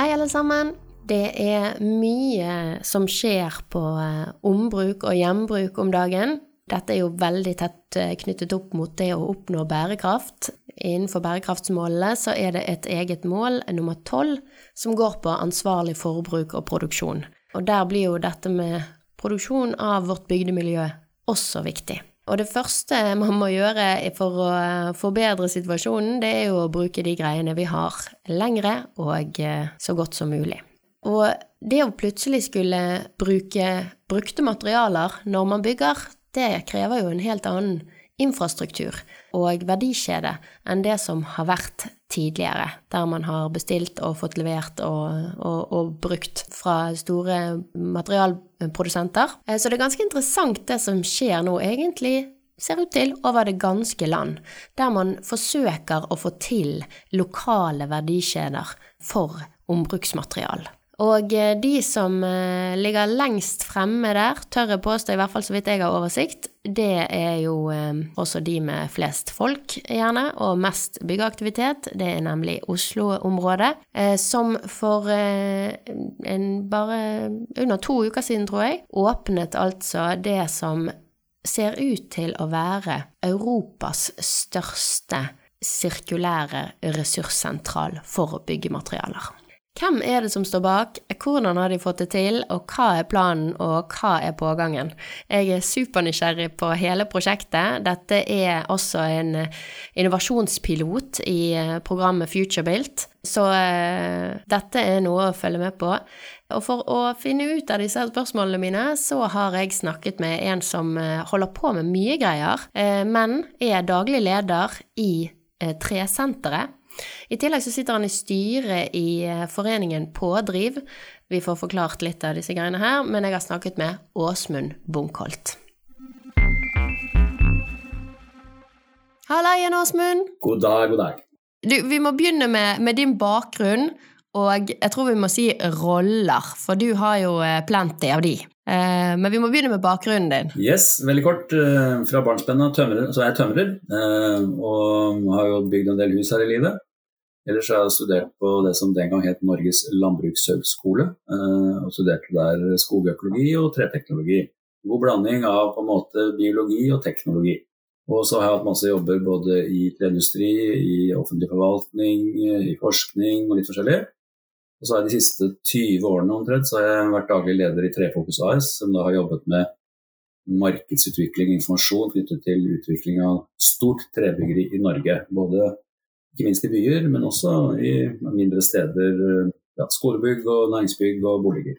Hei, alle sammen. Det er mye som skjer på eh, ombruk og gjenbruk om dagen. Dette er jo veldig tett eh, knyttet opp mot det å oppnå bærekraft. Innenfor bærekraftsmålene så er det et eget mål, nummer tolv, som går på ansvarlig forbruk og produksjon. Og der blir jo dette med produksjon av vårt bygdemiljø også viktig. Og det første man må gjøre for å forbedre situasjonen, det er jo å bruke de greiene vi har, lengre og eh, så godt som mulig. Og det å plutselig skulle bruke brukte materialer når man bygger, det krever jo en helt annen infrastruktur og verdikjede enn det som har vært tidligere, der man har bestilt og fått levert og, og, og brukt fra store materialprodusenter. Eh, så det er ganske interessant det som skjer nå, egentlig ser ut til over det ganske land, der man forsøker å få til lokale verdikjeder for ombruksmaterial. Og eh, de som eh, ligger lengst fremme der, tør jeg påstå, i hvert fall så vidt jeg har oversikt, det er jo eh, også de med flest folk, gjerne, og mest byggeaktivitet. Det er nemlig Oslo-området, som for en bare under to uker siden, tror jeg, åpnet altså det som ser ut til å være Europas største sirkulære ressurssentral for byggematerialer. Hvem er det som står bak, hvordan har de fått det til, og hva er planen, og hva er pågangen? Jeg er supernysgjerrig på hele prosjektet. Dette er også en eh, innovasjonspilot i eh, programmet FutureBuilt, så uh, dette er noe å følge med på. Og for å finne ut av disse spørsmålene mine, så har jeg snakket med en som holder på med mye greier, men er daglig leder i Tresenteret i tillegg så sitter han i styret i eh, foreningen Pådriv. Vi får forklart litt av disse greiene her, men jeg har snakket med Åsmund Bunkholt. Halla igjen, Åsmund. God dag, god dag. Du, vi må begynne med, med din bakgrunn. Og jeg tror vi må si roller, for du har jo eh, plenty av de. Eh, men vi må begynne med bakgrunnen din. Yes, veldig kort. Fra barnsben av så er jeg tømrer, og har jo bygd en del hus her i livet. Ellers har jeg studert på det som den gang het Norges landbrukshøgskole, eh, og studerte der skogøkologi og treteknologi. God blanding av på en måte biologi og teknologi. Og så har jeg hatt masse jobber både i treindustri, i offentlig forvaltning, i forskning og litt forskjellig. Og så har jeg de siste 20 årene omtrent så har jeg vært daglig leder i Trefokus AS, som da har jobbet med markedsutvikling og informasjon knyttet til utvikling av stort trebyggeri i Norge. Både ikke minst i byer, men også i mindre steder. Ja, skolebygg og næringsbygg og boliger.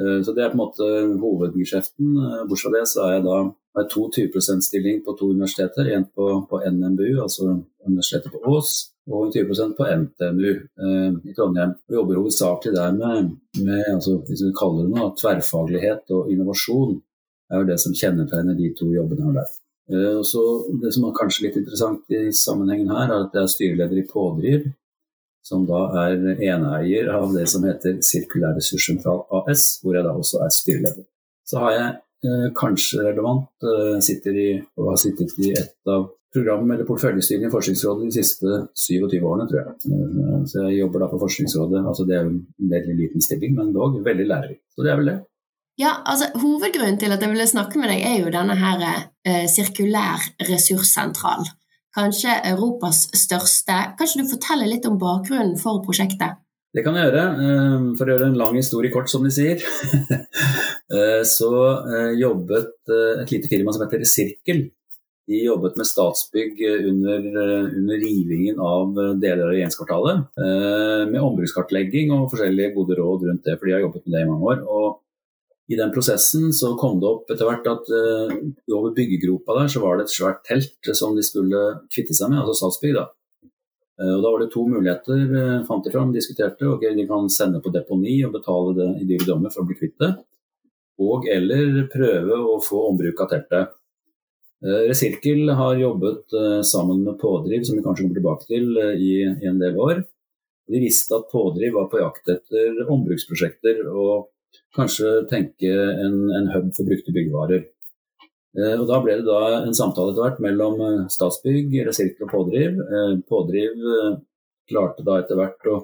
Eh, så Det er på en måte hovedgeskjeften. Eh, bortsett fra det så er jeg da har to 20% stilling på to universiteter. En på, på, NMBU, altså Universitetet på Ås, og en 20% på NTNU eh, i Trondheim. Vi jobber hovedsakelig der med, med altså, hvis vi kaller det noe, tverrfaglighet og innovasjon. Det er jo det som kjennetegner de to jobbene der. Eh, så det som er kanskje litt interessant i sammenhengen her, er at jeg er styreleder i Pådriv, som da er eneeier av det som heter Sirkulær ressurssentral AS, hvor jeg da også er styreleder. Så har jeg eh, kanskje relevant eh, sitter i, og har sittet i et av program- eller porteføljestyrene i Forskningsrådet de siste 27 årene, tror jeg. Eh, så jeg jobber da for Forskningsrådet. altså Det er en veldig liten stilling, men dog veldig lærerik. Så det er vel det. Ja, altså Hovedgrunnen til at jeg ville snakke med deg, er jo denne her eh, sirkulær ressurssentral. Kanskje Europas største. Kan du fortelle litt om bakgrunnen for prosjektet? Det kan jeg gjøre. Eh, for å gjøre en lang historie kort, som de sier. Eh, så eh, jobbet et lite firma som heter Sirkel. De jobbet med Statsbygg under, under rivingen av deler av regjeringskvartalet. Med ombrukskartlegging og forskjellige gode råd rundt det, for de har jobbet med det i mange år. Og i den prosessen så kom det opp etter hvert at uh, over byggegropa der så var det et svært telt som de skulle kvitte seg med, altså Statsbygg. da. uh, og Da var det to muligheter, fant de fram, diskuterte. ok, De kan sende på deponi og betale det i dyre dommer for å bli kvitt det. Og eller prøve å få ombruk av teltet. Resirkel har jobbet sammen med Pådriv, som vi kanskje kommer tilbake til i, i en del år. De visste at Pådriv var på jakt etter ombruksprosjekter og kanskje tenke en, en hub for brukte byggevarer. Eh, og Da ble det da en samtale etter hvert mellom eh, Statsbygg, Resirkel og Pådriv. Eh, Pådriv klarte da etter hvert å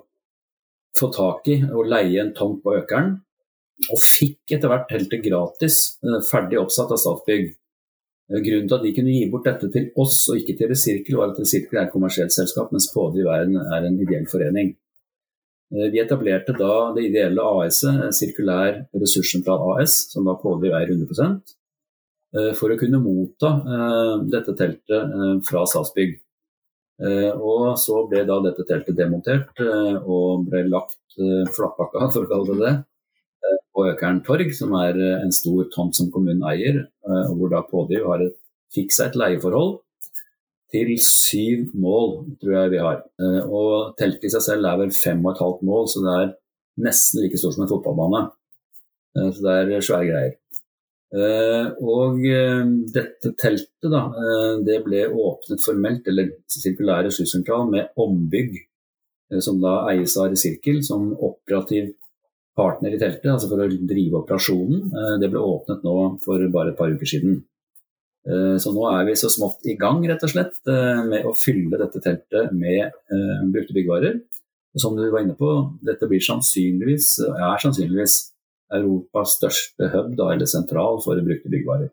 få tak i og leie en tomt på Økeren, og fikk etter hvert teltet gratis, ferdig oppsatt av Statsbygg. Grunnen til at de kunne gi bort dette til oss og ikke til Resirkel, var at Resirkel er et kommersielt selskap, mens Pådriv er en, er en ideell forening. Eh, vi etablerte da det ideelle AS-et, Sirkulær ressurssentral AS, som da Pådriv eier 100 eh, for å kunne motta eh, dette teltet fra Statsbygg. Og så ble da dette teltet demontert og ble lagt flatpakka, for å kalle det det, på Økern torg, som er eh, en stor tomt som kommunen eier, eh, hvor da Pådriv har et, fikk seg et leieforhold til syv mål, tror jeg vi har. Eh, og teltet i seg selv er vel fem og et halvt mål, så det er nesten like stort som en fotballbane. Så det er svære greier. Og dette teltet da, det ble åpnet formelt, eller sirkulære ressurssentral, med ombygg, som da eies av Resirkel, som operativ partner i teltet, altså for å drive operasjonen. Eh, det ble åpnet nå for bare et par uker siden. Eh, så nå er vi så smått i gang rett og slett eh, med å fylle dette teltet med brukte byggvarer. Og som du var inne på, dette blir sannsynligvis, er sannsynligvis Europas største hub, da, eller sentral, for brukte byggvarer.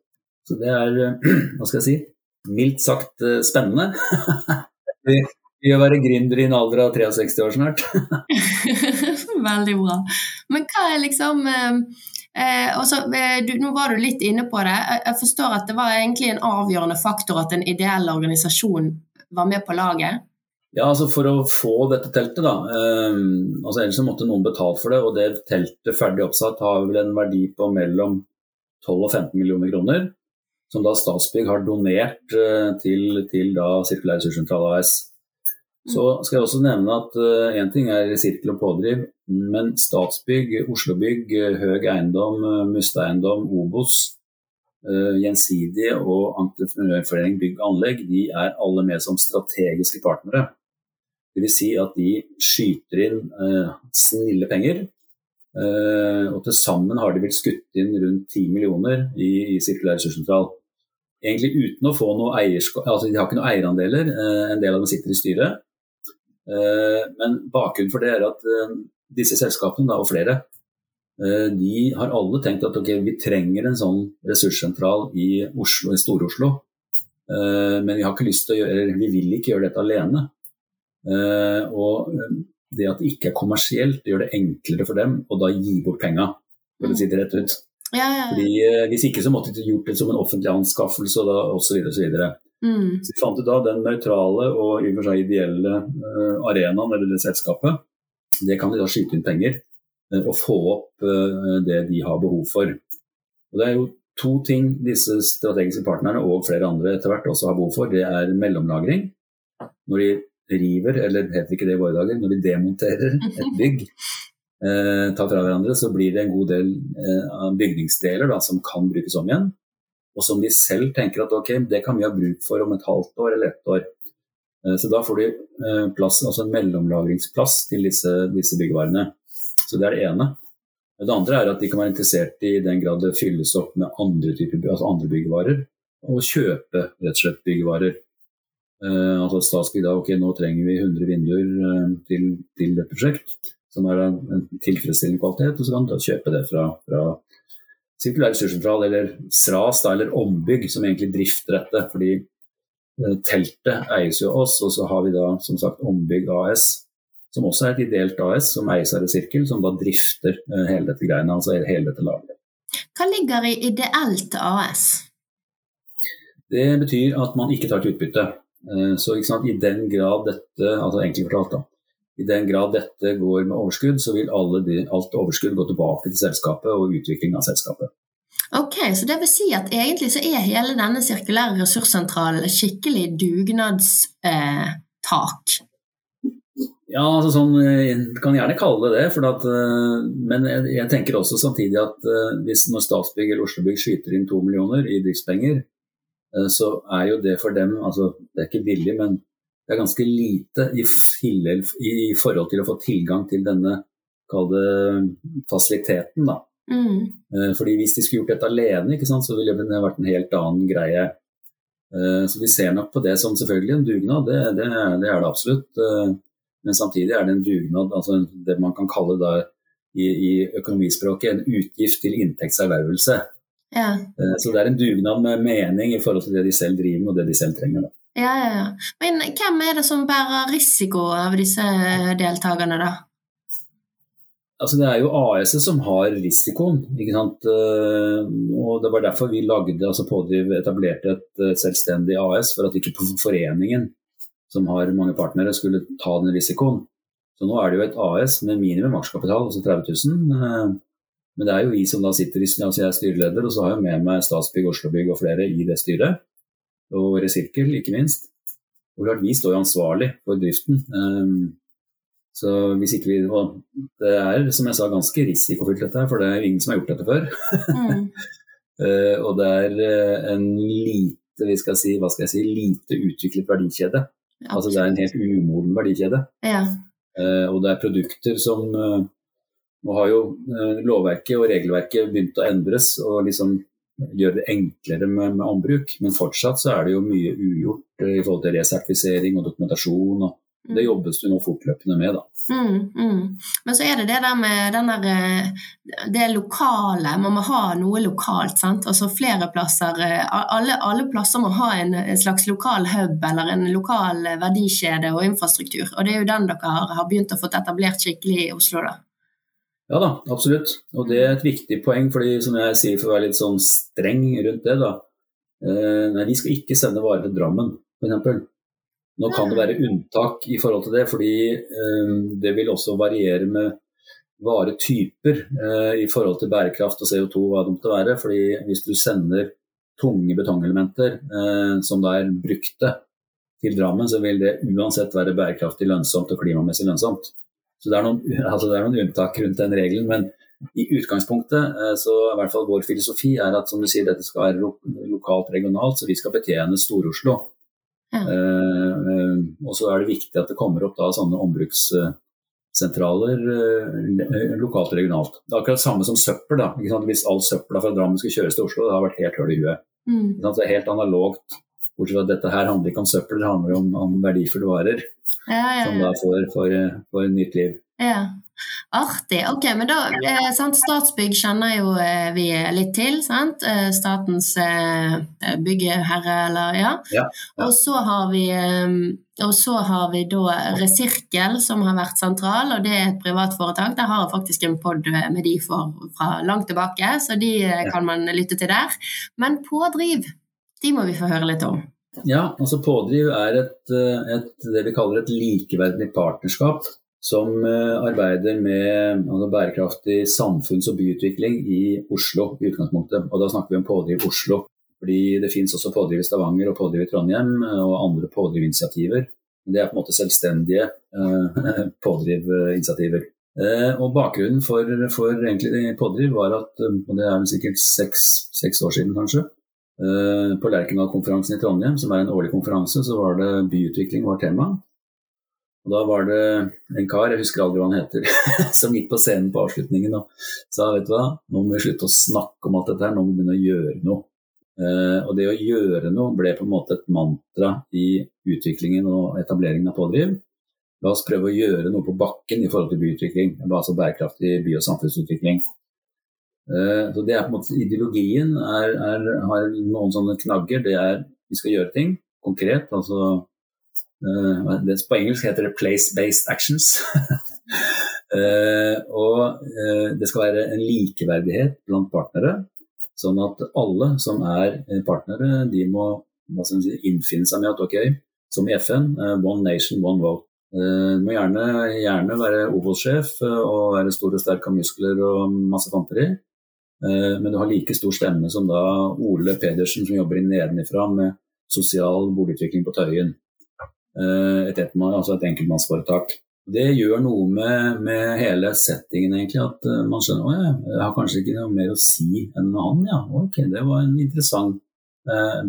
Så det er, hva skal jeg si, mildt sagt spennende. Vi å være gründere i en alder av 63 år snart. Veldig bra. Men hva er liksom eh, også, eh, du, Nå var du litt inne på det. Jeg forstår at det var egentlig en avgjørende faktor at en ideell organisasjon var med på laget? Ja, altså For å få dette teltet, da. Eh, altså Ellers måtte noen betalt for det. Og det teltet ferdig oppsatt har vel en verdi på mellom 12 og 15 millioner kroner. Som da Statsbygg har donert eh, til, til Sirkulær ressurssentral AS. Så skal jeg også nevne at én uh, ting er Sirkel og pådriv, men Statsbygg, Oslobygg, Høg Eiendom, Musteiendom, Obos, uh, Gjensidige og Entreprenørforening Bygg og Anlegg de er alle med som strategiske partnere. Dvs. Si at de skyter inn uh, snille penger. Og til sammen har de vel skutt inn rundt 10 millioner i, i Sirkulær ressurssentral. Egentlig uten å få noe eierskap, altså de har ikke noen eierandeler, en del av dem sitter i styret. Eh, men bakgrunnen for det er at eh, disse selskapene, og flere, eh, de har alle tenkt at okay, vi trenger en sånn ressurssentral i Oslo, i Stor-Oslo. Men vi har ikke lyst til å gjøre, vi vil ikke gjøre dette alene. Og det at det ikke er kommersielt, det gjør det enklere for dem å da gi bort penga, for å si det rett ut. Ja, ja, ja. Fordi, hvis ikke så måtte de gjort det som en offentlig anskaffelse osv. osv. Mm. Så vi fant ut av den nøytrale og i og for seg ideelle uh, arenaen, eller det selskapet, det kan de da skyte inn penger uh, og få opp uh, det de har behov for. Og Det er jo to ting disse strategiske partnerne og flere andre etter hvert også har behov for. Det er mellomlagring. Når de river, eller heter ikke det i våre dager, når de demonterer et bygg, tar fra hverandre, så blir det en god del bygningsdeler da, som kan brukes om igjen og som de selv tenker at ok, det kan vi ha bruk for om et halvt år eller ett år. Eh, så da får de eh, plass, altså en mellomlagringsplass til disse, disse byggevarene. Så det er det ene. Det andre er at de kan være interessert i den grad det fylles opp med andre, typer, altså andre byggevarer, og kjøpe rett og slett byggevarer. Uh, altså Statsbygg da, ok, nå trenger vi 100 vinduer uh, til, til et prosjekt som er av en tilfredsstillende kvalitet, og så kan du kjøpe det fra, fra sirkulær ressurssentral, eller SRAS, da, eller ombygg, som egentlig drifter dette. fordi eh, teltet eies jo av oss, og så har vi da som sagt Ombygg AS, som også er et ideelt AS, som eies av Resirkel, som da drifter eh, hele dette greiene, altså hele dette lageret. Hva ligger i ideelt AS? Det betyr at man ikke tar til utbytte. Eh, så i den grad dette, altså enkelt fortalt da, i den grad dette går med overskudd, så vil de, alt overskudd gå tilbake til selskapet og utvikling av selskapet. Ok, så det vil si at egentlig så er hele denne sirkulære ressurssentralen skikkelig dugnadstak? Eh, Ja, altså sånn, Du kan gjerne kalle det det. At, men jeg, jeg, tenker også samtidig at hvis når Statsbygg eller Oslobygg skyter inn to millioner i driftspenger, så er jo det for dem altså Det er ikke billig, men det er ganske lite i, i forhold til å få tilgang til denne fasiliteten. da. Mm. Fordi Hvis de skulle gjort dette alene, så ville det vært en helt annen greie. Eh, så vi ser nok på det som selvfølgelig en dugnad, det, det, det er det absolutt. Eh, men samtidig er det en dugnad, altså det man kan kalle da, i, i, økonomispråket en utgift til inntektservervelse. Ja. Eh, så det er en dugnad med mening i forhold til det de selv driver med og det de selv trenger. Da. Ja, ja, ja. Men hvem er det som bærer risiko av disse deltakerne, da? Altså Det er jo AS-et som har risikoen. ikke sant? Eh, og Det var derfor vi lagde, altså Pådriv etablerte et selvstendig AS, for at ikke foreningen, som har mange partnere, skulle ta den risikoen. Så nå er det jo et AS med minimum aksjekapital, altså 30 000. Eh, men det er jo vi som da sitter i altså Jeg er styreleder, og så har jeg med meg Statsbygg, Oslobygg og flere i det styret. Og Resirkel, ikke minst. Og klart, Vi står jo ansvarlig for driften. Eh, så hvis ikke vi Det er som jeg sa ganske risikofylt dette her, for det er ingen som har gjort dette før. Mm. uh, og det er uh, en lite, vi skal si, hva skal jeg si, lite utviklet verdikjede. Ja, altså det er en helt umoden verdikjede. Ja. Uh, og det er produkter som Nå har jo lovverket og regelverket begynt å endres og liksom gjøre det enklere med, med ombruk, men fortsatt så er det jo mye ugjort i forhold til resertifisering og dokumentasjon. og det mm. jobbes det nå fortløpende med, da. Mm, mm. Men så er det det der med den der, eh, det lokale. Man må ha noe lokalt. sant? Altså flere plasser eh, Alle, alle plasser må ha en, en, slags lokal hub eller en lokal verdikjede og infrastruktur. Og det er jo den dere har begynt å få etablert skikkelig i Oslo, da. Ja da, absolutt. Og det er et viktig poeng, fordi som jeg sier for å være litt sånn streng rundt det, da. Eh, nei, vi skal ikke sende varer til Drammen, f.eks. Nå kan det være unntak i forhold til det, fordi eh, det vil også variere med varetyper eh, i forhold til bærekraft og CO2, hva det måtte være. fordi hvis du sender tunge betongelementer som da er brukte til Drammen, så vil det uansett være bærekraftig lønnsomt og klimamessig lønnsomt. Så det er noen, altså det er noen unntak rundt den regelen. men i utgangspunktet så i hvert fall vår filosofi er at som du sier, dette skal være lokalt regionalt, så vi skal betjene Stor-Oslo. Ja. Eh, eh, og så er det viktig at det kommer opp da sånne ombrukssentraler eh, lokalt og regionalt. Det er akkurat samme som søppel. da, Hvis all søpla fra Drammen skal kjøres til Oslo, det har vært helt høl i huet. Mm. Det er helt analogt. Bortsett fra at dette her handler ikke om søppel, det handler om, om verdifulle varer. Ja, ja, som da får, får, får nytt liv. Ja. Artig. Ok, men da eh, sant, Statsbygg kjenner jo eh, vi litt til. sant? Eh, statens eh, byggeherre, eller ja. ja, ja. Og, så har vi, og så har vi da Resirkel, som har vært sentral, og det er et privatforetak. Der har jeg faktisk en pod med de for, fra langt tilbake, så de kan man lytte til der. Men Pådriv, de må vi få høre litt om. Ja, altså Pådriv er et, et, det vi kaller et likeverdig partnerskap som eh, arbeider med altså, bærekraftig samfunns- og byutvikling i Oslo i utgangspunktet. Og da snakker vi om Pådriv Oslo. Fordi det finnes også Pådriv i Stavanger og Pådriv i Trondheim eh, og andre pådrivinitiativer. Det er på en måte selvstendige eh, pådrivinitiativer. Eh, og Bakgrunnen for, for egentlig pådriv var at, og det er sikkert seks, seks år siden kanskje, på Lerkendal-konferansen i Trondheim, som er en årlig konferanse, så var det byutvikling var tema. Og Da var det en kar, jeg husker aldri hva han heter, som gikk på scenen på avslutningen og sa vet du hva, nå må vi slutte å snakke om alt dette her, nå må vi begynne å gjøre noe. Uh, og det å gjøre noe ble på en måte et mantra i utviklingen og etableringen av Pådriv. La oss prøve å gjøre noe på bakken i forhold til byutvikling, altså bærekraftig by- og samfunnsutvikling. Uh, så det er på en måte Ideologien er, er, har noen sånne knagger. Det er vi skal gjøre ting konkret. altså det, på engelsk heter det 'place-based actions'. uh, og det skal være en likeverdighet blant partnere. Sånn at alle som er partnere, de må si, innfinne seg med at ok, som i FN, one nation, one vote. Du må gjerne, gjerne være Obos-sjef og være stor og sterk av muskler og masse fanteri. Men du har like stor stemme som da Ole Pedersen, som jobber nedenifra med sosial boligutvikling på Tøyen. Eh, et, etmann, altså et enkeltmannsforetak. Det gjør noe med, med hele settingen, egentlig. At uh, man skjønner at jeg har kanskje ikke noe mer å si enn han. Ja, ok, det var en interessant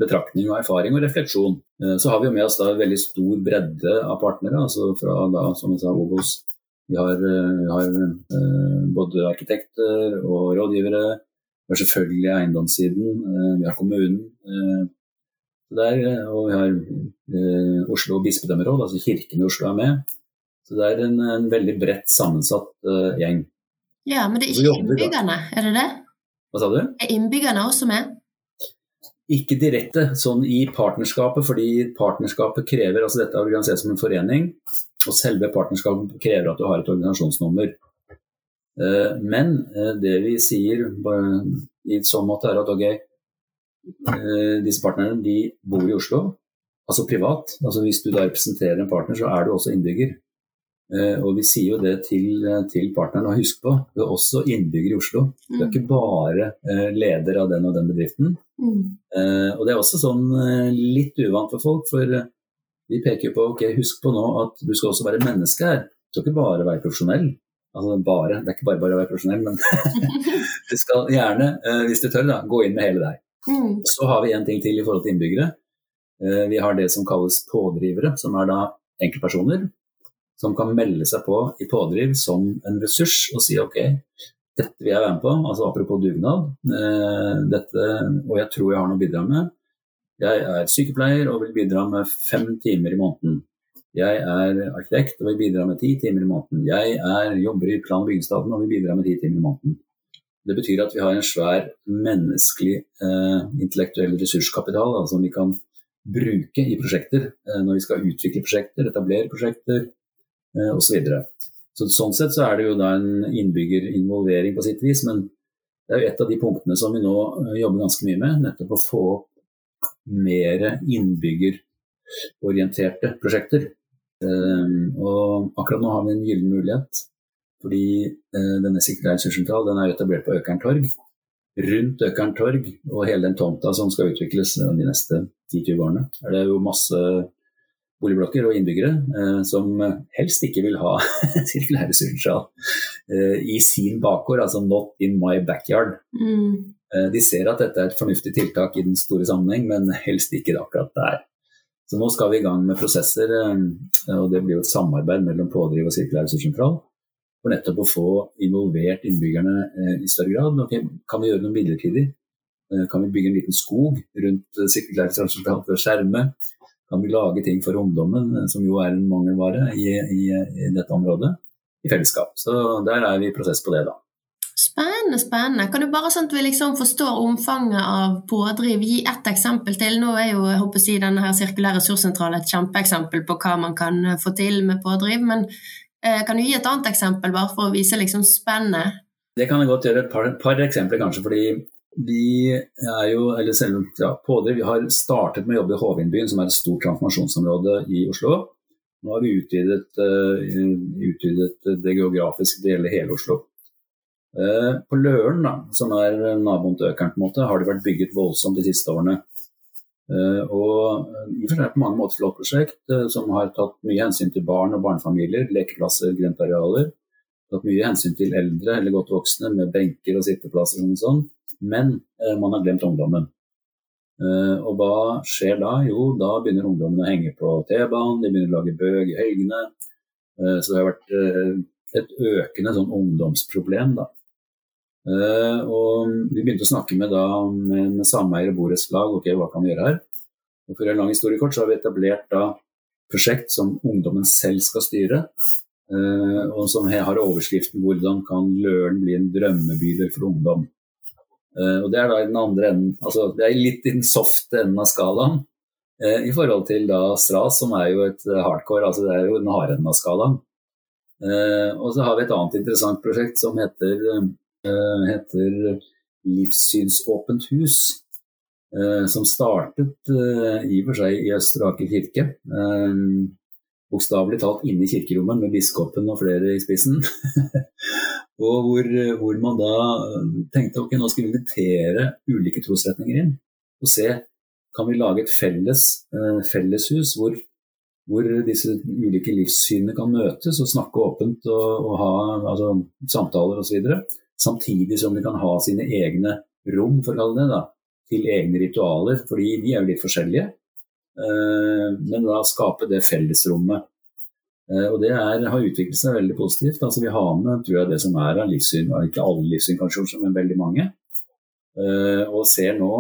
betraktning og erfaring og refleksjon. Så har vi jo med oss da veldig stor bredde av partnere, altså fra da, som jeg sa, Obos. Vi har, vi har både arkitekter og rådgivere. Vi har selvfølgelig eiendomssiden, vi har kommunen. Der, og vi har Oslo bispedømmeråd, altså Kirken i Oslo er med. Så det er en, en veldig bredt sammensatt gjeng. Ja, men det er ikke innbyggerne, er det det? Hva sa du? Er innbyggerne også med? Ikke direkte sånn i partnerskapet, fordi partnerskapet krever altså Dette er organisert som en forening, og selve partnerskapet krever at du har et organisasjonsnummer. Uh, men uh, det vi sier i så måte, er at ok, disse partnerne de bor i Oslo, altså privat. altså Hvis du da representerer en partner, så er du også innbygger. Eh, og vi sier jo det til, eh, til partnerne. Og husk på, du er også innbygger i Oslo. Du er mm. ikke bare eh, leder av den og den bedriften. Mm. Og det er også sånn litt uvant for folk, for vi peker på ok, husk på nå at du skal også være menneske her. Du skal ikke bare være profesjonell. Altså bare, Det er ikke bare bare å være profesjonell, men du skal gjerne, hvis du tør, da, gå inn med hele deg. Mm. Så har vi en ting til i forhold til innbyggere. Vi har det som kalles pådrivere, som er da enkeltpersoner som kan melde seg på i pådriv som en ressurs og si ok, dette vil jeg være med på, altså apropos dugnad, eh, dette, og jeg tror jeg har noe å bidra med. Jeg er sykepleier og vil bidra med fem timer i måneden. Jeg er arkitekt og vil bidra med ti timer i måneden. Jeg er, jobber i plan- og bygningsstaten og vil bidra med ti timer i måneden. Det betyr at vi har en svær menneskelig eh, intellektuell ressurskapital altså som vi kan bruke i prosjekter eh, når vi skal utvikle prosjekter, etablere prosjekter, Eh, osv. Så så, sånn sett så er det jo da en innbyggerinvolvering på sitt vis, men det er jo et av de punktene som vi nå eh, jobber ganske mye med, nettopp å få opp mer innbyggerorienterte prosjekter. Um, og akkurat nå har vi en gyllen mulighet, fordi uh, denne sikkerhetssentralen den er etablert på Økern torg. Rundt Økern torg og hele den tomta som skal utvikles de neste 10-20 årene, er det jo masse boligblokker og innbyggere eh, som helst ikke vil ha sirkulær ressurssal eh, i sin bakgård, altså 'not in my backyard'. Mm. Eh, de ser at dette er et fornuftig tiltak i den store sammenheng, men helst ikke akkurat der. Så nå skal vi i gang med prosesser, eh, og det blir jo et samarbeid mellom pådriv og sirkulær ressurssentral. For nettopp å få involvert innbyggerne eh, i større grad. Okay, kan vi gjøre noe midlertidig? Kan vi bygge en liten skog rundt sirkulær ressurssentral for å skjerme? kan vi lage ting for ungdommen, som jo er en mangelvare i, i, i dette området, i fellesskap. Så der er vi i prosess på det, da. Spennende, spennende. Kan du bare sånn at vi liksom forstår omfanget av pådriv, gi ett eksempel til? Nå er jo jeg håper å si, denne her sirkulære ressurssentralen et kjempeeksempel på hva man kan eh, få til med pådriv. Men eh, kan du gi et annet eksempel, bare for å vise liksom spennet? Det kan jeg godt gjøre. Et par, par eksempler, kanskje. fordi vi er jo, eller selv ja, Pådriv, vi har startet med å jobbe i Hovinbyen, som er et stort transformasjonsområde i Oslo. Nå har vi utvidet, uh, utvidet det geografiske, det gjelder hele Oslo. Uh, på Løren, da, som er naboen til Økern, på en måte, har det vært bygget voldsomt de siste årene. Uh, og det er på mange måter flott prosjekt som har tatt mye hensyn til barn og barnefamilier, lekeplasser, grøntarealer. Tatt mye hensyn til eldre eller godt voksne med benker og sitteplasser og sånn men eh, man har glemt ungdommen. Eh, og hva skjer da? Jo, da begynner ungdommen å henge på T-banen, de begynner å lage bøg i helgene. Eh, så det har vært et økende sånn ungdomsproblem, da. Og vi begynte å snakke med, da, med, med sameier og borettslag, ok, hva kan vi gjøre her? Og For en lang historie kort så har vi etablert da prosjekt som ungdommen selv skal styre. og som har overskriften 'Hvordan kan Løren bli en drømmebydel for ungdom'. Uh, og Det er da i den andre enden, altså det er litt i den softe enden av skalaen. Uh, I forhold til da Stras, som er jo et hardcore, altså det er jo den harde enden av skalaen. Uh, og så har vi et annet interessant prosjekt som heter, heter Livssynsåpent hus. som startet i og for seg i Østre Aker kirke. Bokstavelig talt inne i kirkerommet med biskopen og flere i spissen. Og hvor, hvor, man da eh, tenkte ok, nå skal vi invitere ulike trosretninger inn og se kan vi lage et felles felleshus hvor hvor disse ulike livssynene kan møtes og snakke åpent og, og ha altså, samtaler osv. Samtidig som de kan ha sine egne rom, for å det da, til egne ritualer, fordi de er jo litt forskjellige. Eh, men da skape det fellesrommet. Eh, og det er, har utviklet seg veldig positivt. Altså Vi har med tror jeg, det som er av livssyn, ikke alle livssyn kanskje, men veldig mange. Eh, og ser nå,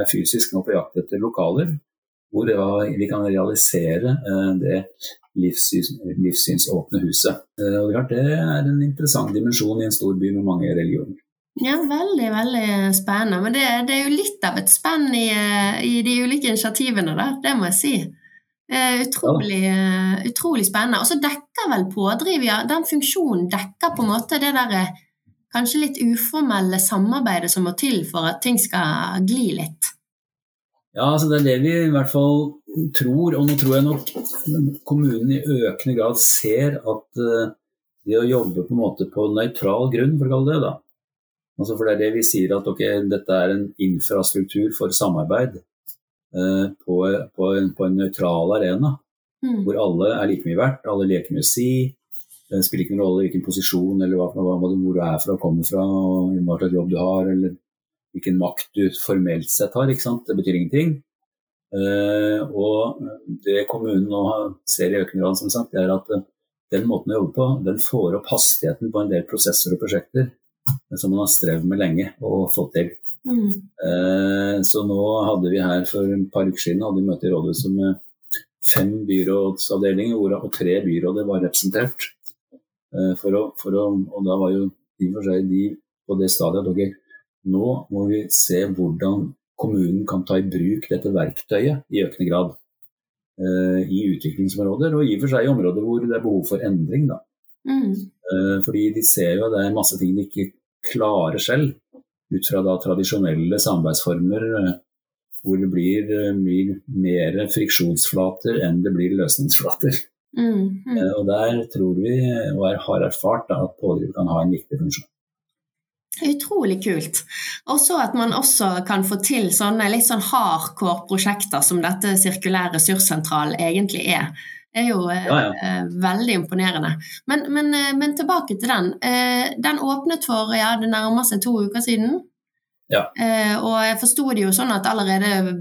er fysisk nå på jakt etter lokaler hvor vi kan realisere det livssyns, livssynsåpne huset. Og det er en interessant dimensjon i en stor by med mange religioner. Ja, veldig, veldig spennende. Men det, det er jo litt av et spenn i, i, de ulike initiativene da. det må jeg si. Utrolig, ja. utrolig spennende. Og så dekker vel pådriver, den funksjonen dekker på en måte det der kanskje litt uformelle samarbeidet som må til for at ting skal gli litt. Ja, altså det er det vi i hvert fall tror, og nå tror jeg nok kommunen i økende grad ser at uh, det å jobbe på en måte på nøytral grunn, for å kalle det, da, Altså for det er det vi sier at okay, dette er en infrastruktur for samarbeid eh, på, på, en, på, en, nøytral arena. Mm. Hvor alle er like mye verdt, alle leker med å si. Det spiller ikke noen rolle hvilken posisjon eller hva, hva, hvor du er fra, kommer fra, og hva slags jobb du har, eller hvilken makt du formelt sett har. Det betyr ingenting. Uh, og det kommunen nå ser i økende grad, som sagt, er at den måten å jobbe på, den får opp hastigheten på en del prosesser og prosjekter som man har strevd med lenge og fått til. Mm. Eh, så nå hadde vi her for et par uker siden hadde vi møte i rådhuset med fem byrådsavdelinger, hvorav tre byråder var representert. Eh, for å, for å, og da var jo i og for seg de på det stadiet at okay, nå må vi se hvordan kommunen kan ta i bruk dette verktøyet i økende grad. Eh, I utviklingsområder, og i og for seg i områder hvor det er behov for endring. da. Mm. Eh, fordi de ser jo at det er masse ting de ikke klarer selv, ut fra da tradisjonelle samarbeidsformer eh, hvor det blir mye mer friksjonsflater enn det blir løsningsflater. Mm, mm. Og der tror vi, og har erfart, da, at pådriver kan ha en viktig funksjon. Utrolig kult. Og så at man også kan få til sånne litt sånn hardcore prosjekter som dette sirkulær ressurssentral egentlig er Det er jo eh, ja, ja. Eh, veldig imponerende. Men, men, eh, men, tilbake til den. Den åpnet for ja, det nærmer seg to uker siden. Ja. og jeg forsto det jo sånn at allerede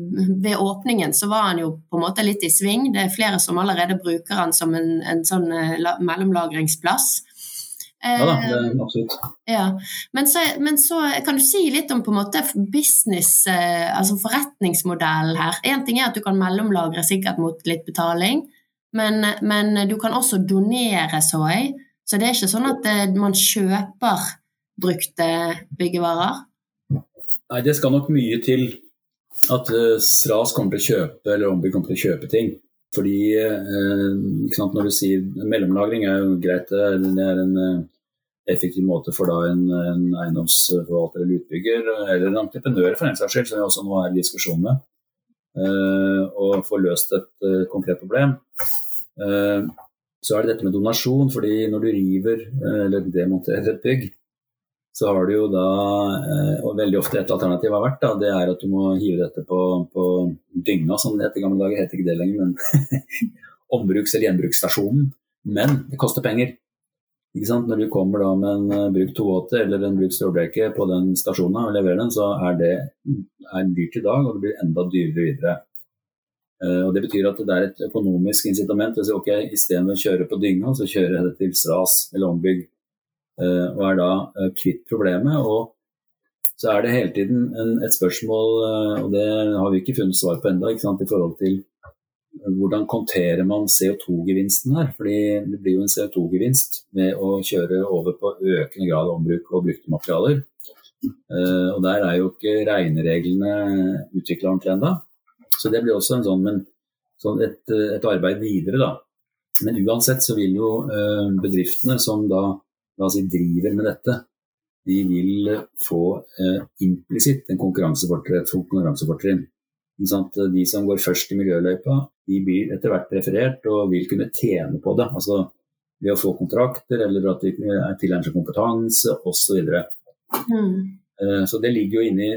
ved åpningen så var han jo på en måte litt i sving. Det er flere som allerede bruker han som en, en sånn mellomlagringsplass. Ja da, det er absolutt. Ja. Men, så, men, så, kan du si litt om på en måte business, altså forretningsmodellen her. Én ting er at du kan mellomlagre sikkert mot litt betaling. Men, men, du kan også donere soy. Så det er ikke sånn at eh, man kjøper brukte byggevarer? Nei, det skal nok mye til at eh, SRAS kommer til å kjøpe, eller Ombud kommer til å kjøpe ting. Fordi eh, sant, når du sier mellomlagring er jo greit, det er en eh, effektiv måte for en, en eiendomsforvalter eller utbygger, eller en entreprenør for den saks skyld, som vi også nå er i diskusjon med, Eh, og få løst et konkret problem. Så er det dette med donasjon, fordi når du river eller demonterer et bygg, så har du jo da, og veldig ofte et alternativ har vært, da, det er at du må hive dette på, på dynga, som det het i gamle dager. Heter ikke det lenger, men ombruks- eller gjenbruksstasjonen. Men det koster penger. Når du kommer da med en uh, brukt 280 eller en brukt strålbreke på den stasjonen og leverer den, så er det er dyrt i dag, og det blir enda dyrere videre. Uh, og Det betyr at det er et økonomisk incitament. å si ok, Istedenfor å kjøre på dynga, så kjører jeg det til Stras eller ombygg. Uh, og er da kvitt problemet. og så er det hele tiden en, et spørsmål, og det har vi ikke funnet svar på ennå, i forhold til hvordan konterer man CO2-gevinsten her? Fordi det blir jo en CO2-gevinst med å kjøre over på økende grad ombruk og brukte materialer. Uh, og der er jo ikke regnereglene utvikla ordentlig ennå. Så det blir også sånn, men, sånn et, et, arbeid videre, da. Men uansett så vil jo uh, bedriftene som da si, driver med dette, de vil få eh, implisitt en konkurransefortrinn. De som går først i miljøløypa, de blir etter hvert preferert og vil kunne tjene på det. Altså ved å få kontrakter eller at de tilegner seg kompetanse osv. Mm. Eh, så det ligger jo inni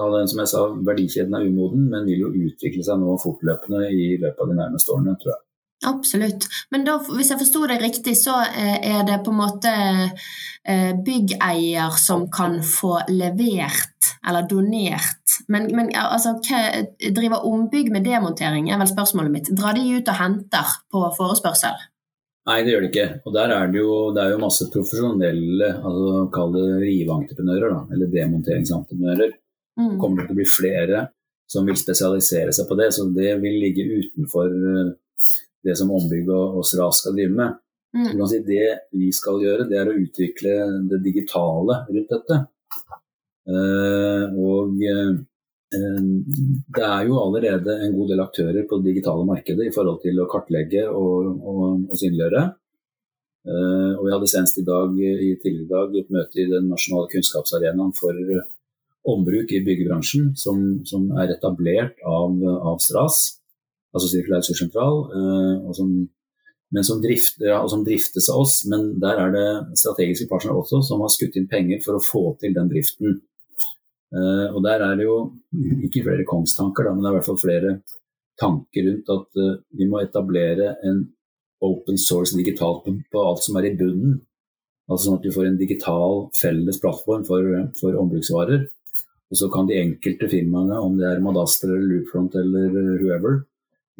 som jeg sa, verdikjeden er umoden, men vil jo utvikle seg nå fortløpende i løpet av de nærmeste årene, tror jeg. Absolutt. Men da, hvis jeg forsto det riktig, så eh, er det på en måte eh, byggeier som kan få levert eller donert. Men, men altså, hva driver ombygg med demontering, er vel spørsmålet mitt. Drar de ut og henter på forespørsel? Nei, det gjør det ikke. Og der er det jo, det er jo masse profesjonelle, altså kall det riveentreprenører, da, eller demonteringsentreprenører. Mm. kommer det til å bli flere som vil spesialisere seg på det. Så det vil ligge utenfor det som ombygg og, og SRAS skal drive med. Mm. Si, det vi skal gjøre, det er å utvikle det digitale rundt dette. Uh, og uh, det er jo allerede en god del aktører på det digitale markedet i forhold til å kartlegge og, og, og synliggjøre. Uh, og vi hadde senest i dag, i tidligere i dag et møte i den nasjonale kunnskapsarenaen for ombruk i byggebransjen, som, som er etablert av, av STRAS altså Sirkulær ressurssentral, eh, som, men som, drift, ja, som, driftes av oss. Men der er det strategiske partnere også som har skutt inn penger for å få til den driften. Eh, og der er det jo ikke flere kongstanker, da, men det er i hvert fall flere tanker rundt at uh, vi må etablere en open source digitalt på, alt som er i bunnen. Altså sånn at du får en digital felles plattform for, for ombruksvarer. Og så kan de enkelte firmaene, om det er Madaster eller Loopfront eller whoever,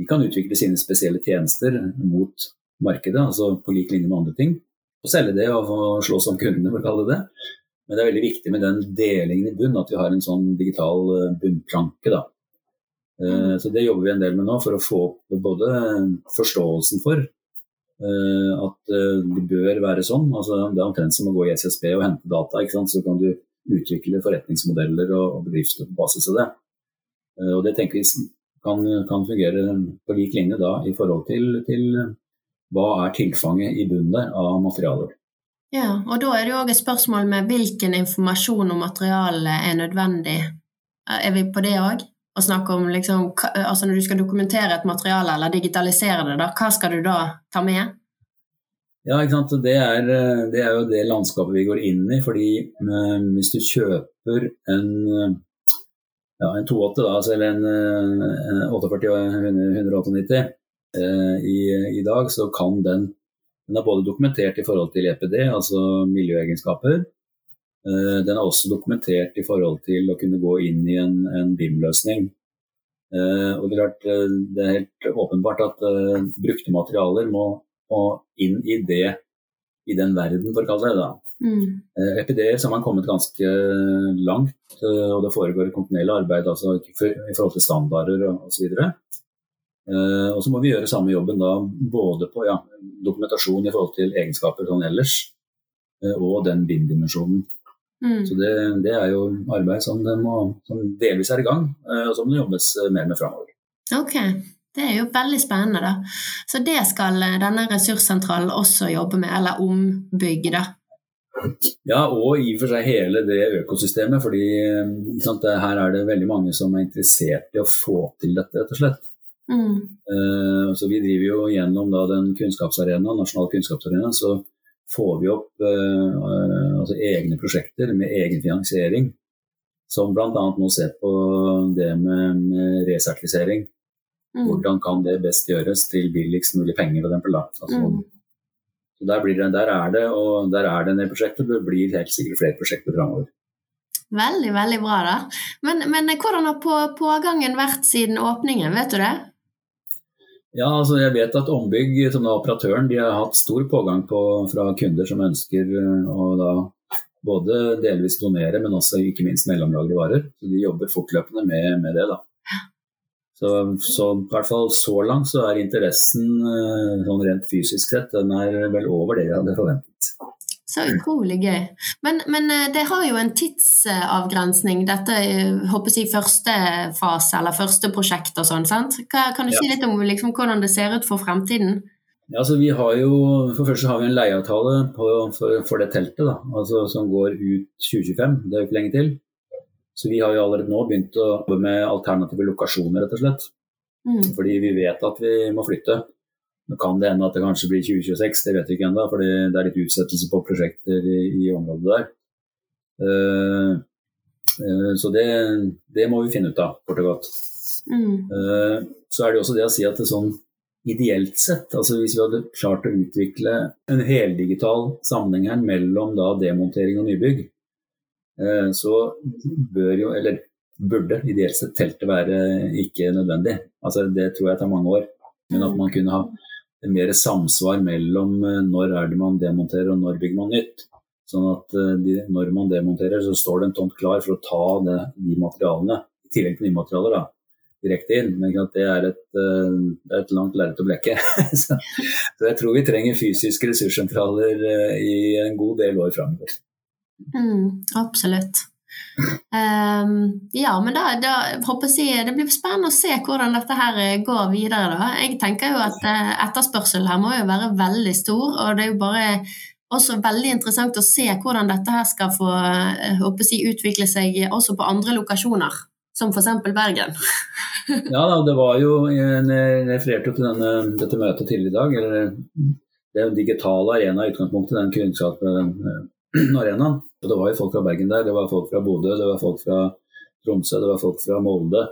de kan utvikle sine spesielle tjenester mot markedet, altså på lik linje med andre ting. Og selge det og slåss om kundene, for å kalle det det. Men det er veldig viktig med den delingen i bunn, at vi har en sånn digital eh, bunnplanke. da. Eh, så det jobber vi en del med nå, for å få opp både forståelsen for eh, at det bør være sånn. Altså, det er omtrent som å gå i SSB og hente data. Så kan du utvikle forretningsmodeller og bedrifter på basis av det. Og det tenker vi kan, kan fungere på lik linje da, i forhold til, til hva er tilfanget i bunnen der av materialer. Ja, og da er det jo òg et spørsmål med hvilken informasjon om materialet er nødvendig. Er vi på det òg? Å snakke om liksom, altså Når du skal dokumentere et materiale eller digitalisere det, da, hva skal du da ta med? Ja, ikke sant? Det er, det er jo det landskapet vi går inn i. fordi um, Hvis du kjøper en ja, en 280, da, altså, eller en, en 48 198 eh, i, i, dag, så kan den Den er både dokumentert i forhold til EPD, altså miljøegenskaper. Eh, den er også dokumentert i forhold til å kunne gå inn i en, en BIM-løsning. Eh, og det er, klart, eh, det er helt åpenbart at brukte materialer må, må, inn i det i den verden, for å kalle det det. Mm. Eh, EPD har man kommet ganske langt, eh, og det foregår kontinuerlig arbeid altså, i forhold til standarder osv. Eh, og så må vi gjøre samme jobben da både på ja, dokumentasjon i forhold til egenskaper sånn ellers, og den BIM-dimensjonen. Mm. Så det, det, er jo arbeid som, må, som, delvis er i gang, og som det jobbes mer med framover. Okay. Det er jo veldig spennende, da. Så det skal denne ressurssentralen også jobbe med, eller ombygge, da? Ja, og i og for seg hele det økosystemet. fordi sant, her er det veldig mange som er interessert i å få til dette, rett og slett. Mm. Uh, så vi driver jo gjennom da, den kunnskapsarenaen, nasjonal kunnskapsarena, så får vi opp uh, altså egne prosjekter med egen finansiering. Som bl.a. nå ser på det med, med resertifisering. Mm. Hvordan kan det best gjøres til billigst mulig penger? For eksempel, da. Altså, mm. Så der, det, der, er det, og der er det en del prosjekter. Det blir helt sikkert flere prosjekter framover. Veldig, veldig bra, da. Men, men hvordan har på, pågangen vært siden åpningen, vet du det? Ja, altså jeg vet at Ombygg, som er operatøren, de har hatt stor pågang på, fra kunder som ønsker eh, å da både delvis donere, men også ikke minst mellomlagre varer. Så De jobber fortløpende med, med det. da. Så, så, i hvert fall så langt så er interessen eh, sånn rent fysisk sett den er vel over det jeg hadde forventet. Så utrolig gøy. Men, men eh, det har jo en tidsavgrensning, dette håper jeg, første fase eller første prosjekt og sånn. sant? Hva, kan du ja. si litt om liksom, hvordan det ser ut for fremtiden? Ja, altså vi har jo, For først har vi en leieavtale på, for, for, det teltet da, altså som går ut 2025. Det er jo ikke lenge til. Så vi har jo allerede nå begynt å jobbe med alternative lokasjoner, rett og slett. Mm. Fordi vi vet at vi må flytte. Nå kan det hende at det kanskje blir 2026, det vet vi ikke ennå. For det er litt utsettelse på prosjekter i, i området der. Uh, uh, så det, det, må vi finne ut av, kort og godt. Mm. Uh, så er det også det å si at det sånn ideelt sett, altså hvis vi hadde klart å utvikle en heldigital sammenheng her mellom da demontering og nybygg, så bør jo, eller burde ideelt sett teltet være ikke nødvendig. Altså Det tror jeg tar mange år. Men at man kunne ha mer samsvar mellom eh, når er det man demonterer og når bygger man nytt. Sånn at eh, de, når man demonterer, så står det en tomt klar for å ta det, de materialene, i tillegg til nye materialer, da, direkte inn. Men det er et, eh, det er et langt lerret å blekke. så, jeg tror vi trenger fysiske ressurssentraler i en god del år framover. Mm, absolutt. Um, ja, men da, da håper jeg det blir spennende å se hvordan dette her går videre. da. Jeg tenker jo at etterspørselen her må jo være veldig stor, og det er jo bare også veldig interessant å se hvordan dette her skal få håper eh, jeg, utvikle seg også på andre lokasjoner, som f.eks. Bergen. ja da, det var jo Jeg refererte til denne, dette møtet tidligere i dag. eller Det er jo en digital arena i utgangspunktet, den kunnskapsarenaen. Og det var jo folk fra Bergen der, det var folk fra Bodø, det var folk fra Tromsø, det var folk fra Molde.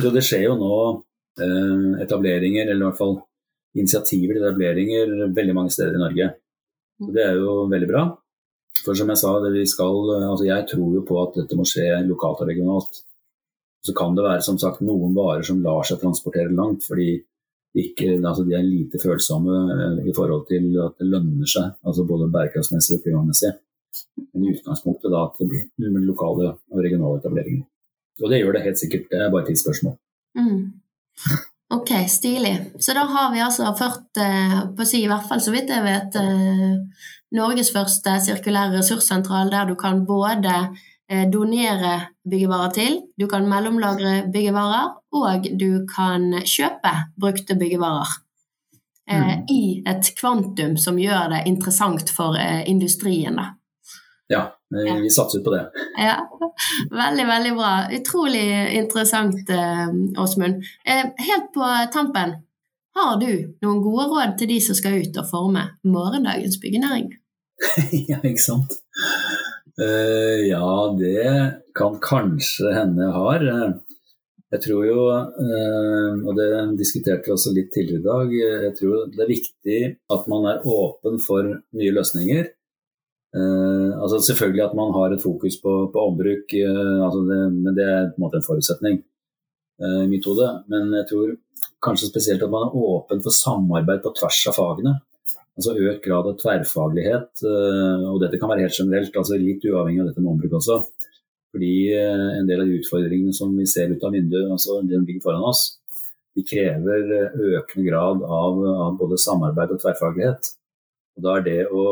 Så det skjer jo nå eh, etableringer, eller i hvert fall initiativer til etableringer veldig mange steder i Norge. Og det er jo veldig bra. For som jeg sa, skal, altså jeg tror jo på at dette må skje lokalt og regionalt. Så kan det være som sagt noen varer som lar seg transportere langt, fordi ikke, altså de er lite følsomme eh, i forhold til at det lønner seg, altså både bærekraftsmessig og klimamessig. Men i utgangspunktet da at det blir lokale og regionale etableringer. Og det gjør det helt sikkert, det er bare tidsspørsmål. Mm. Ok, stilig. Så da har vi altså ført, eh, på å si i hvert fall så vidt jeg vet, eh, Norges første sirkulære ressurssentral der du kan både donere byggevarer til, du kan mellomlagre byggevarer, og du kan kjøpe brukte byggevarer. Mm. I et kvantum som gjør det interessant for industrien. Da. Ja, vi satser på det. Ja, Veldig, veldig bra. Utrolig interessant, eh, Åsmund. Eh, helt på tampen, har du noen gode råd til de som skal ut og forme morgendagens byggenæring? ja, ikke sant. Uh, ja, det kan kanskje hende jeg har. Jeg tror jo, uh, og det diskuterte vi også litt tidligere i dag, jeg tror det er viktig at man er åpen for nye løsninger. Uh, altså Selvfølgelig at man har et fokus på, på ombruk, uh, altså det, men det er på en måte en forutsetning i mitt hode. Men jeg tror kanskje spesielt at man er åpen for samarbeid på tvers av fagene. Altså økt grad av tverrfaglighet, og dette kan være helt generelt, altså litt uavhengig av dette med ombruk også. Fordi en del av de utfordringene som vi ser ut av vinduet, altså den ligger foran oss, de krever økende grad av, av både samarbeid og tverrfaglighet. Og da er det å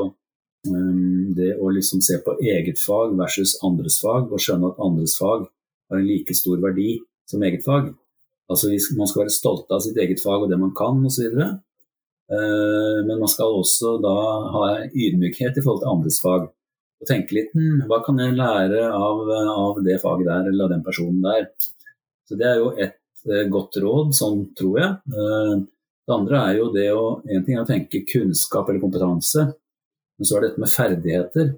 Ehm, det å liksom se på eget fag versus andres fag, og skjønne at andres fag har en like stor verdi som eget fag. Altså Man skal være stolt av sitt eget fag og det man kan osv. Ehm, men man skal også da ha ydmykhet i forhold til andres fag. Og tenke litt hm, hva kan jeg lære av, av, det faget der eller av den personen der. Så Det er jo et eh, godt råd, sånn tror jeg. Ehm, det andre er jo det å En ting er å tenke kunnskap eller kompetanse. Men så er det dette med ferdigheter.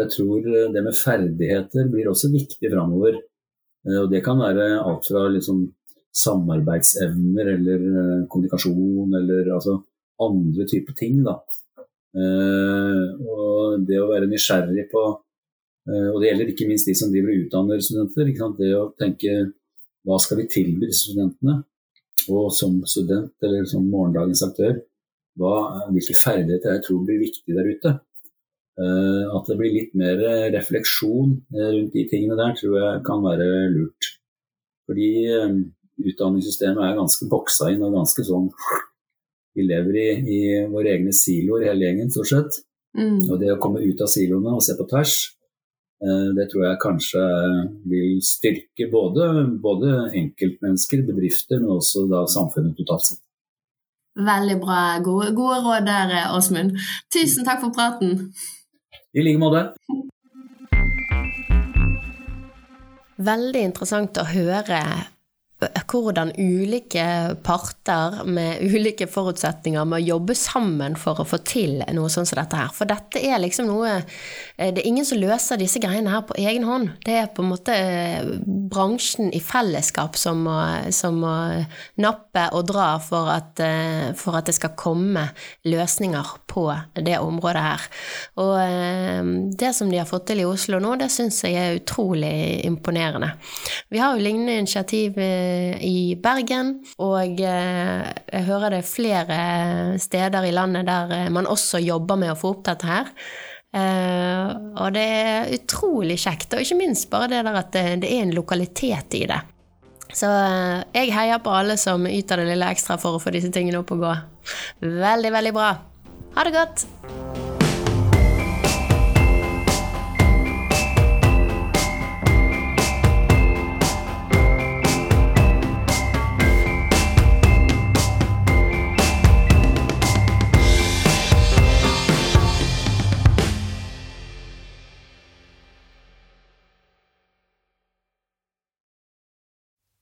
Jeg tror eh, det med ferdigheter blir også viktig framover. Eh, og det kan være alt fra liksom samarbeidsevner eller eh, kommunikasjon eller altså andre typer ting. Da. Og det å være nysgjerrig på Og det gjelder ikke minst de som driver og utdanner studenter. Det å tenke hva skal vi tilby studentene? Og som student eller som morgendagens aktør, hva, hvilke ferdigheter jeg tror blir viktig der ute. Uh, at det blir litt mer refleksjon eh, rundt de tingene der, tror jeg kan være lurt. Fordi um, utdanningssystemet er ganske boksa inn og ganske sånn Vi lever i, i våre egne siloer hele gjengen, stort sett. Mm. Og det å komme ut av siloene og se på tvers, uh, det tror jeg kanskje vil styrke både, både enkeltmennesker, bedrifter, men også da samfunnet totalt sett. Veldig bra. Gode, gode råd der, Åsmund. Tusen takk for praten. I like måte. Veldig interessant å høre hvordan ulike parter med ulike forutsetninger må jobbe sammen for å få til noe sånn som dette her. For dette er liksom noe eh, Det er ingen som løser disse greiene her på egen hånd. Det er på en måte eh, bransjen i fellesskap som må, som må nappe og dra for at, eh, for at, det skal komme løsninger på det området her. Og det som de har fått til i Oslo nå, det syns jeg er utrolig imponerende. Vi har jo lignende initiativ i Bergen, og eh, jeg hører det er flere steder i landet der eh, man også jobber med å få opp dette her. Uh, og det er utrolig kjekt, og ikke minst bare det der at det, er en lokalitet i det. Så jeg heier på alle som yter det lille ekstra for å få disse tingene opp og gå. Veldig, veldig bra. Ha det godt!